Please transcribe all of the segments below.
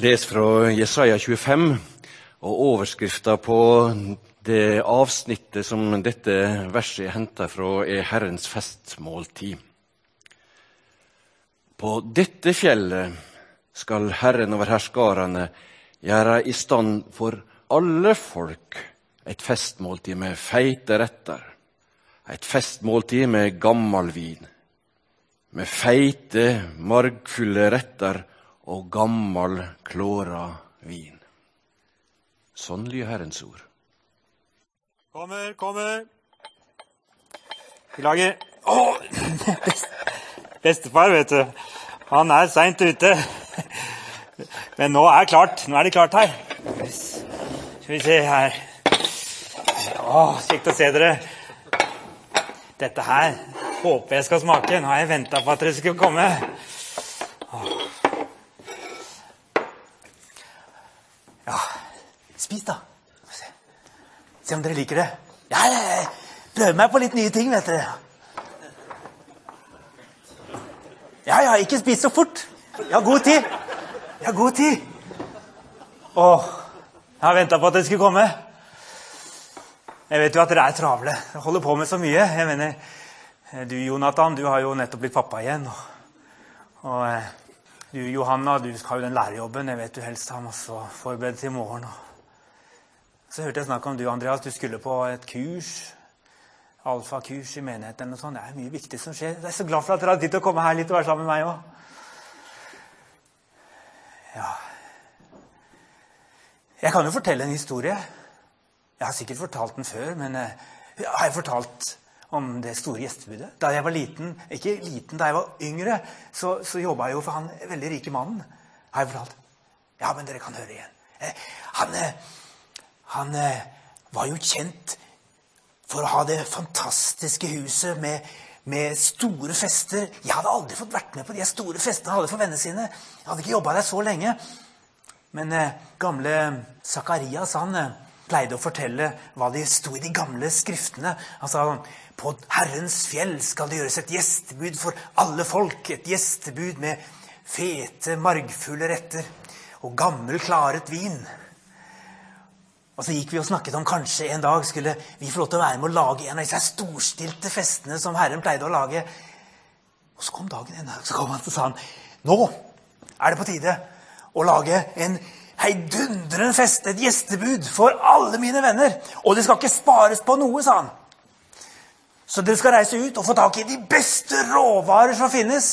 Les fra Jesaja 25, og overskrifta på det avsnittet som dette verset er henta fra, er Herrens festmåltid. På dette fjellet skal Herren over herskarane gjøre i stand for alle folk et festmåltid med feite retter, et festmåltid med gammel vin, med feite, margfulle retter og gammel, klåra vin. Sånn lyder Herrens ord. Kommer, kommer. Vi lager Å! Bestefar, vet du. Han er seint ute. Men nå er, klart. nå er det klart her. Skal vi se her Å, kjekt å se dere. Dette her håper jeg skal smake. Nå har jeg venta på at dere skulle komme. Spis, da. Se. se om dere liker det. Ja, jeg prøver meg på litt nye ting, vet dere. Ja, ja, ikke spis så fort. Jeg har god tid. Jeg har god tid. Åh, jeg har venta på at dere skulle komme. Jeg vet jo at dere er travle. Dere holder på med så mye. Jeg mener, Du, Jonathan, du har jo nettopp blitt pappa igjen. Og, og eh, du, Johanna, du har jo den lærerjobben. Jeg vet du helst har masse å forberede til i morgen. Så hørte jeg snakk om du, Andreas. Du skulle på et kurs. Alfakurs i menigheten eller noe sånt. Det er mye viktig som skjer. Jeg er så glad for at dere har tid til å komme her litt og være sammen med meg òg. Ja Jeg kan jo fortelle en historie. Jeg har sikkert fortalt den før, men uh, har jeg fortalt om det store gjestebudet. Da jeg var liten, ikke liten, da jeg var yngre, så, så jobba jeg jo for han veldig rike mannen. Har jeg fortalt? Ja, men dere kan høre igjen. Eh, han, eh, han eh, var jo kjent for å ha det fantastiske huset med, med store fester. Jeg hadde aldri fått vært med på de store festene han hadde for vennene sine. Jeg hadde ikke jobba der så lenge. Men eh, gamle Zakarias han eh, pleide å fortelle hva det sto i de gamle skriftene. Han sa på Herrens fjell skal det gjøres et gjestebud for alle folk. Et gjestebud med fete, margfulle retter og gammel, klaret vin. Og så gikk vi og snakket om kanskje en dag skulle vi få lov til å være med å lage en av disse storstilte festene som Herren pleide å lage. Og så kom dagen en dag, så kom han og sa han, nå er det på tide å lage en heidundrende fest, et gjestebud, for alle mine venner. Og det skal ikke spares på noe, sa han. Så dere skal reise ut og få tak i de beste råvarer som finnes.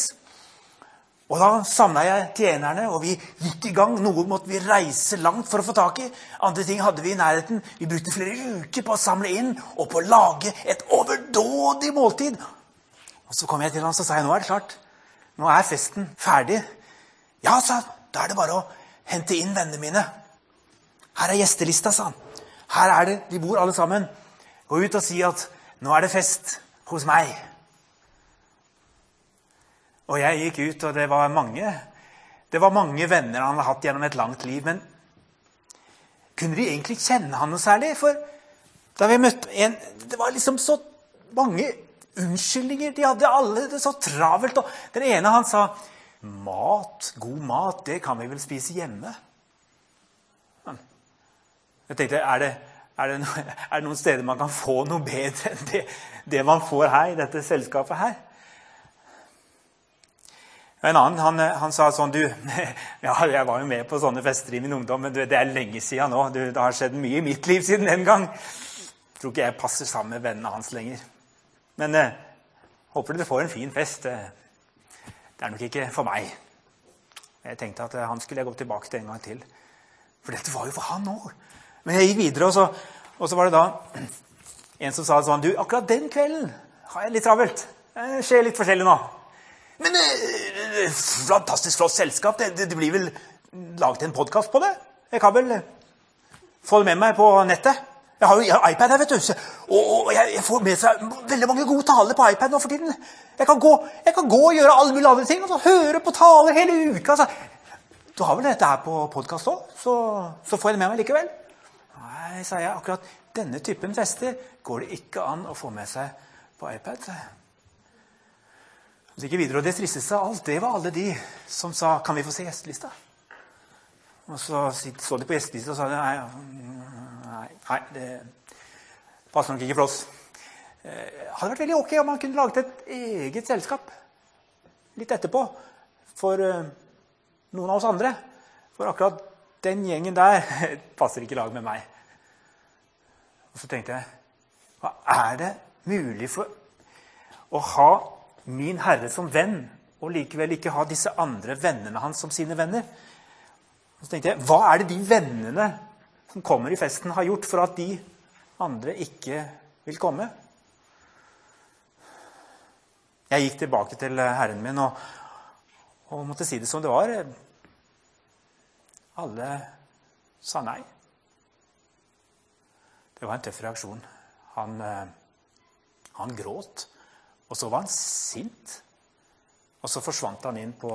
Og Da samla jeg tjenerne, og vi gikk i gang. Noe måtte vi reise langt for å få tak i. Andre ting hadde vi i nærheten. Vi brukte flere uker på å samle inn og på å lage et overdådig måltid. Og Så kom jeg til ham og sa jeg, nå er det klart. Nå er festen ferdig. Ja, sa han. Da er det bare å hente inn vennene mine. Her er gjestelista, sa han. Her er det. De bor alle sammen. Gå ut og si at nå er det fest hos meg. Og jeg gikk ut, og det var mange det var mange venner han hadde hatt gjennom et langt liv. Men kunne de egentlig kjenne han noe særlig? For da vi møtte en Det var liksom så mange unnskyldninger. De hadde alle det så travelt. Og den ene han sa mat, god mat, det kan vi vel spise hjemme? Jeg tenkte, er det, er det, no, det, noen steder man kan få noe bedre enn det, det man får her, i dette selskapet her? En annen han, han, sa sånn du, ja, Jeg var jo med på sånne fester i min ungdom, men du, det er lenge siden nå. Du, det har skjedd mye i mitt liv siden den gang. Jeg tror ikke jeg passer sammen med vennene hans lenger. Men eh, håper dere får en fin fest. Det er nok ikke for meg. Jeg tenkte at eh, han skulle jeg gå tilbake til en gang til. For dette var jo for han òg. Men jeg gikk videre, og så, og så, var det da en som sa sånn Du, akkurat den kvelden har jeg litt travelt. Det skjer litt forskjellig nå. Men eh, fantastisk flott selskap. Det, det, det blir vel laget en podkast på det? Jeg kan vel få det med meg på nettet? Jeg har jo iPad her, vet du. Og, og jeg, jeg, får med seg veldig mange gode taler på iPad nå for tiden. Jeg kan gå, jeg kan gå og gjøre alle mulige andre ting. Og høre på taler hele uka. Altså. Du har vel dette her på podkast òg, så, så får jeg det med meg likevel. Nei, sa jeg, akkurat denne typen fester går det ikke an å få med seg på iPad. Så gikk jeg videre, og Det tristeste av alt det var alle de som sa 'Kan vi få se gjestelista?' Og så så de på gjestelista og sa nei, nei, det passer nok ikke for oss. Eh, hadde vært veldig ok om man kunne laget et eget selskap litt etterpå for eh, noen av oss andre. For akkurat den gjengen der passer ikke i lag med meg. Og så tenkte jeg hva er det mulig for å ha min Herre som venn og likevel ikke ha disse andre vennene hans som sine venner? Så tenkte jeg, Hva er det de vennene som kommer i festen, har gjort for at de andre ikke vil komme? Jeg gikk tilbake til Herren min og, og måtte si det som det var. Alle sa nei. Det var en tøff reaksjon. Han, eh, han gråt, og så var han sint. Og så forsvant han inn på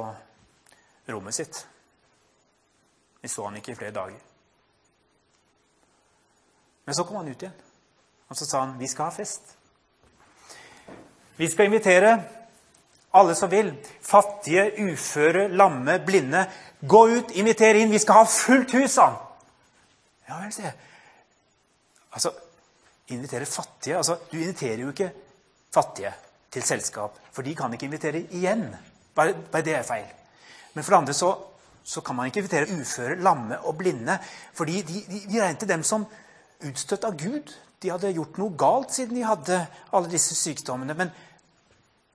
rommet sitt. Vi så han ikke i flere dager. Men så kom han ut igjen, og så sa han, 'Vi skal ha fest'. Vi skal invitere alle som vil. Fattige, uføre, lamme, blinde. Gå ut, inviter inn. Vi skal ha fullt hus, sa han. Ja vel, sier jeg. Altså, invitere fattige altså, Du inviterer jo ikke fattige til selskap, for de kan ikke invitere igjen. Bare, bare det er feil. Men for det andre så, så, kan man ikke invitere uføre, lamme og blinde. fordi de, de, de regnet dem som utstøtt av Gud. De hadde gjort noe galt siden de hadde alle disse sykdommene. Men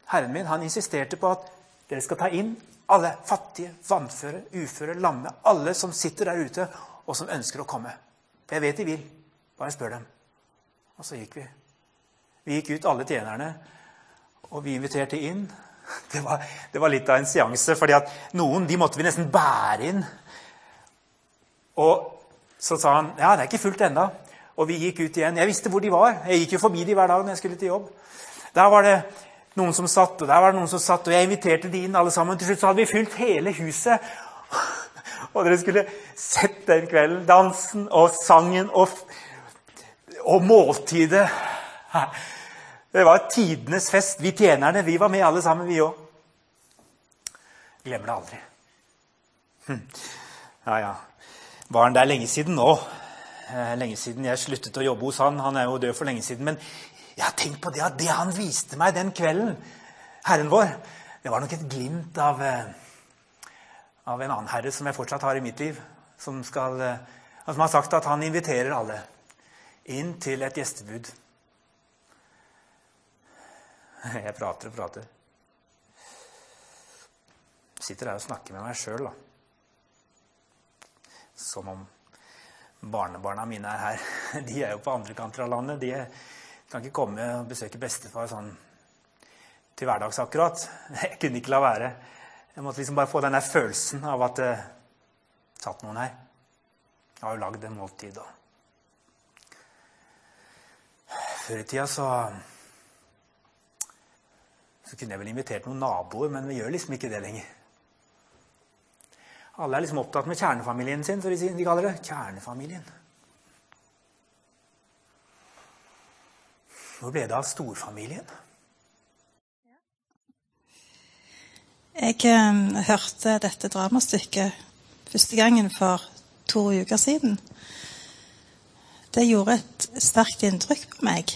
Herren min han insisterte på at dere skal ta inn alle fattige, vannføre, uføre, lamme. Alle som sitter der ute, og som ønsker å komme. For jeg vet de vil. Bare spør dem. Og så gikk vi. Vi gikk ut, alle tjenerne, og vi inviterte inn. Det var, det var litt av en seanse, fordi at noen de måtte vi nesten bære inn. Og så sa han ja, det er ikke fullt ennå. Og vi gikk ut igjen. Jeg visste hvor de var. Jeg gikk jo forbi de hver dag når jeg skulle til jobb. Der var det noen som satt, og der var det noen som satt, og jeg inviterte de inn alle sammen. Til slutt så hadde vi fylt hele huset. Og dere skulle sett den kvelden. Dansen og sangen og, og måltidet. Det var tidenes fest. Vi tjenerne vi var med alle sammen, vi òg. Glemmer det aldri. Hm. Ja, ja. Var han der lenge siden nå? Eh, lenge siden jeg sluttet å jobbe hos han. Han er jo død for lenge siden. Men jeg har tenkt på det at det han viste meg den kvelden, Herren vår, det var nok et glimt av eh, av en annen herre som jeg fortsatt har i mitt liv, som, skal, eh, som har sagt at han inviterer alle inn til et gjestebud. Jeg prater og prater. Sitter her og snakker med meg sjøl, da. Som om barnebarna mine er her. De er jo på andre kanter av landet. De kan ikke komme og besøke bestefar sånn til hverdags akkurat. Jeg kunne ikke la være. Jeg måtte liksom bare få den der følelsen av at det satt noen her. Jeg har jo lagd en måltid. Og. Før i tida så så kunne jeg vel invitert noen naboer, men vi gjør liksom ikke det lenger. Alle er liksom opptatt med kjernefamilien sin, som de kaller det. Kjernefamilien. Hvor ble det av storfamilien? Jeg eh, hørte dette dramastykket første gangen for to uker siden. Det gjorde et sterkt inntrykk på meg.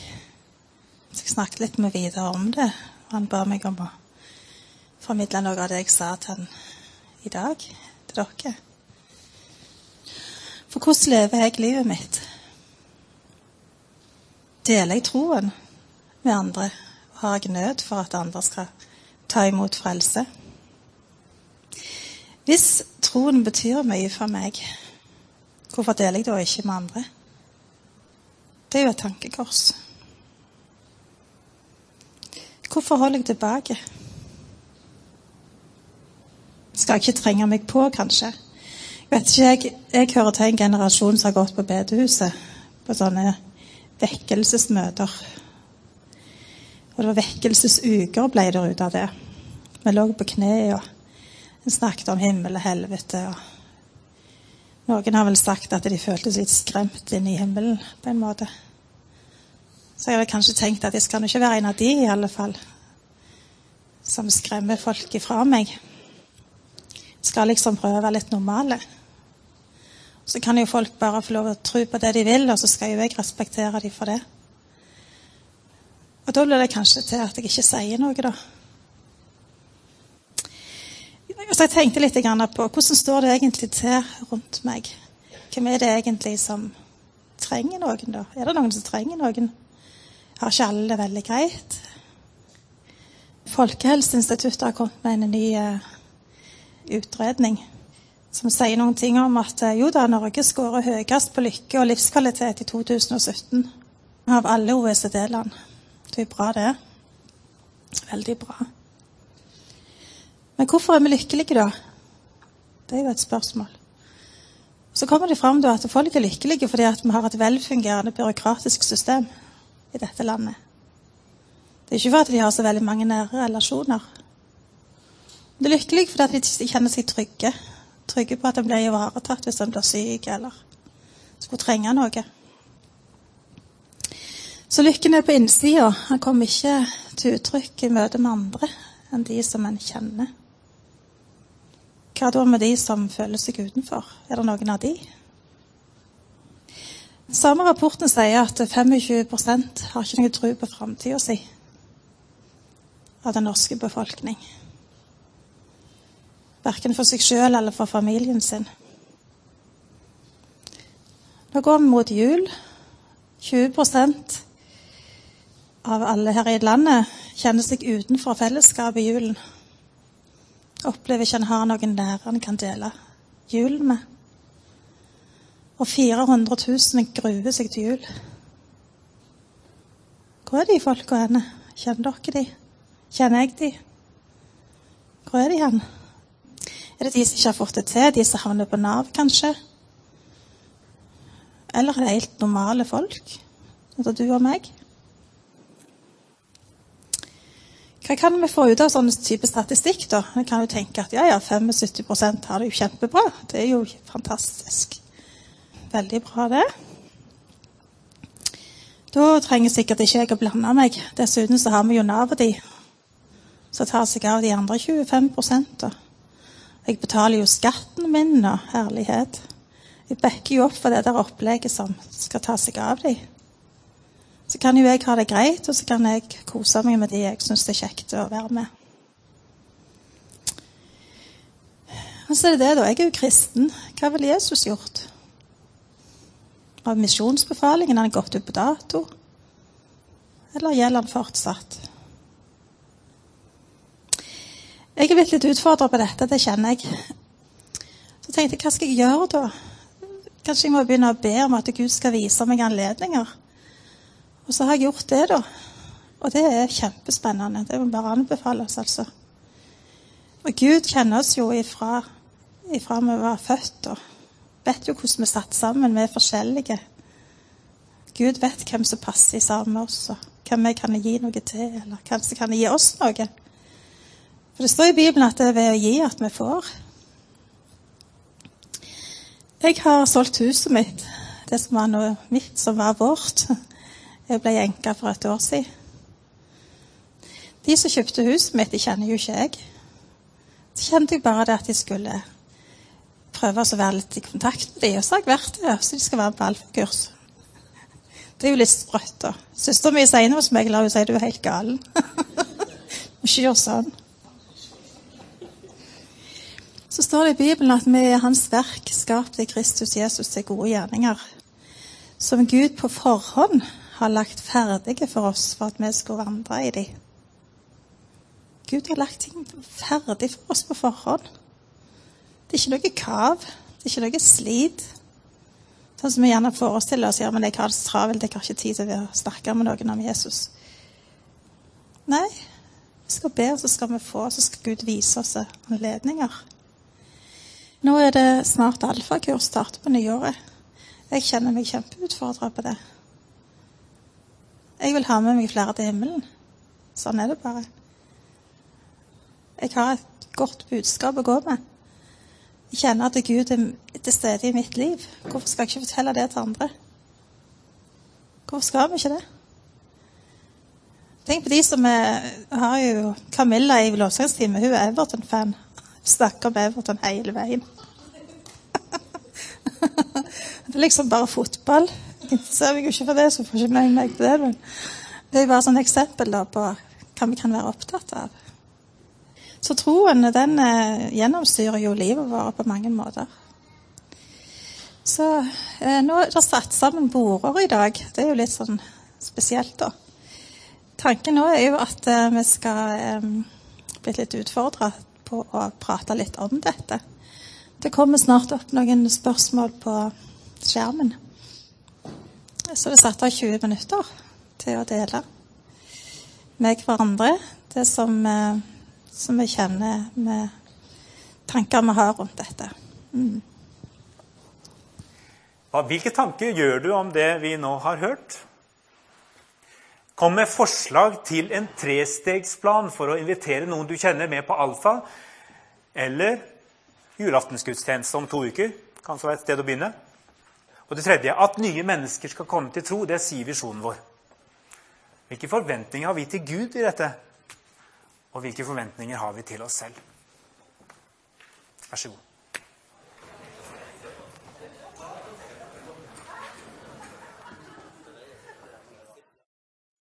Så jeg snakket litt med Vidar om det. Han ba meg om å formidle noe av det jeg sa til han i dag, til dere. For hvordan lever jeg livet mitt? Deler jeg troen med andre? Har jeg nød for at andre skal ta imot frelse? Hvis troen betyr mye for meg, hvorfor deler jeg da ikke med andre? Det er jo et tankekors. Hvorfor holder jeg tilbake? Skal jeg ikke trenge meg på, kanskje? Jeg vet ikke, jeg, jeg hører til en generasjon som har gått på bedehuset på sånne vekkelsesmøter. Og det var vekkelsesuker ble det ut av det. Vi lå på kne og snakket om himmel og helvete. og Noen har vel sagt at de føltes litt skremt inn i himmelen på en måte. Så jeg har kanskje tenkt at jeg skal ikke være en av de, i alle fall, som skremmer folk ifra meg. Skal liksom prøve å være litt normale. Så kan jo folk bare få lov å tro på det de vil, og så skal jo jeg respektere dem for det. Og da blir det kanskje til at jeg ikke sier noe, da. Så jeg tenkte litt på hvordan står det egentlig til rundt meg. Hvem er det egentlig som trenger noen, da? Er det noen som trenger noen? Har ikke alle det veldig greit? Folkehelseinstituttet har kommet med en ny uh, utredning som sier noen ting om at uh, jo da, Norge skårer høyest på lykke og livskvalitet i 2017 av alle OECD-land. Det er bra, det. Veldig bra. Men hvorfor er vi lykkelige, da? Det er jo et spørsmål. Så kommer det fram at folk er lykkelige fordi vi har et velfungerende byråkratisk system i dette landet. Det er ikke fordi de har så veldig mange nære relasjoner. De er lykkelige fordi de kjenner seg trygge. Trygge på at de blir ivaretatt hvis de blir syk eller skulle trenge noe. Så lykken er på innsida. Han kommer ikke til uttrykk i møte med andre enn de som en kjenner. Hva da med de som føler seg utenfor? Er det noen av de? Samme rapporten sier at 25% har ikke noe tro på framtida si av den norske befolkning. Verken for seg sjøl eller for familien sin. Nå går vi mot jul. 20% av alle her i landet kjenner seg utenfor fellesskapet i julen. Opplever ikke han har noen nære han kan dele julen med. Og 400 000 gruer seg til jul. Hvor er de folka henne? Kjenner dere de? Kjenner jeg de? Hvor er de hen? Er det de som ikke har fått det til? De som havner på Nav, kanskje? Eller er det helt normale folk? Det du og meg? Hva kan vi få ut av sånn type statistikk, da? Vi kan jo tenke at ja, ja, 75% har det jo kjempebra. Det er jo fantastisk. Veldig bra, det. Da trenger sikkert ikke jeg å blande meg. Dessuten så har vi jo Nav de som tar seg av de andre 25 da. Jeg betaler jo skatten min og herlighet. Jeg backer jo opp for det der opplegget som skal ta seg av de. Så kan jo jeg ha det greit, og så kan jeg kose meg med de jeg syns det er kjekt å være med. Og så er det det, da. Jeg er jo kristen. Hva ville Jesus gjort? Har misjonsbefalingen han gått ut på dato? Eller gjelder han fortsatt? Jeg er blitt litt utfordra på dette, det kjenner jeg. Så tenkte jeg, hva skal jeg gjøre da? Kanskje jeg må begynne å be om at Gud skal vise meg anledninger og så har jeg gjort det, da. Og det er kjempespennende. Det må bare anbefales, altså. Og Gud kjenner oss jo ifra, ifra vi var født, og vet jo hvordan vi er satt sammen. Vi er forskjellige. Gud vet hvem som passer sammen med oss, og hvem vi kan gi noe til, eller hvem som kan gi oss noe. For det står i Bibelen at det er ved å gi at vi får. Jeg har solgt huset mitt, det som var noe mitt, som var vårt. Jeg ble enke for et år siden. De som kjøpte huset mitt, de kjenner jo ikke jeg. Så kjente jeg bare det at de skulle prøve å være litt i kontakt med dem. Og så har jeg vært det, så de skal være på alfakurs. Det er jo litt sprøtt, da. Søstera mi sier noe som jeg lar henne si du er helt galen. Må ikke gjøre sånn. Så står det i Bibelen at vi er Hans verk, skapt i Kristus Jesus til gode gjerninger, som Gud på forhånd har lagt ferdige for oss for at vi skulle vandre i dem. Gud har lagt ting ferdig for oss på forhånd. Det er ikke noe kav. Det er ikke noe slit. Sånn som vi gjerne forestiller oss. Ja, men jeg har det så travelt, jeg har ikke tid til å snakke med noen om Jesus. Nei. Vi skal be, og så skal vi få, og så skal Gud vise oss anledninger. Nå er det snart alfakurs starter på nyåret. Jeg kjenner meg kjempeutfordra på det. Jeg vil ha med meg flere til himmelen. Sånn er det bare. Jeg har et godt budskap å gå med. Jeg kjenner at Gud er til stede i mitt liv. Hvorfor skal jeg ikke fortelle det til andre? Hvorfor skal vi ikke det? Tenk på de som er, har jo Camilla i lovsangstime. Hun er Everton-fan. Snakker om Everton hele veien. Det er liksom bare fotball. Jeg interesserer meg jo ikke for det, så får ikke meg meg på det. Men det er bare sånn eksempel da, på hva vi kan være opptatt av. Så troen den eh, gjennomstyrer jo livet vårt på mange måter. Så eh, nå er det satt sammen border i dag. Det er jo litt sånn spesielt, da. Tanken nå er jo at eh, vi skal eh, bli litt utfordra på å prate litt om dette. Det kommer snart opp noen spørsmål på skjermen. Så er satt av 20 minutter til å dele med hverandre det som, eh, som vi kjenner med tanker vi har rundt dette. Mm. Hvilke tanker gjør du om det vi nå har hørt? Kom med forslag til en trestegsplan for å invitere noen du kjenner, med på alfa. Eller julaftensgudstjeneste om to uker. Kanskje være et sted å begynne. Og det tredje at nye mennesker skal komme til tro. Det sier visjonen vår. Hvilke forventninger har vi til Gud i dette? Og hvilke forventninger har vi til oss selv? Vær så god.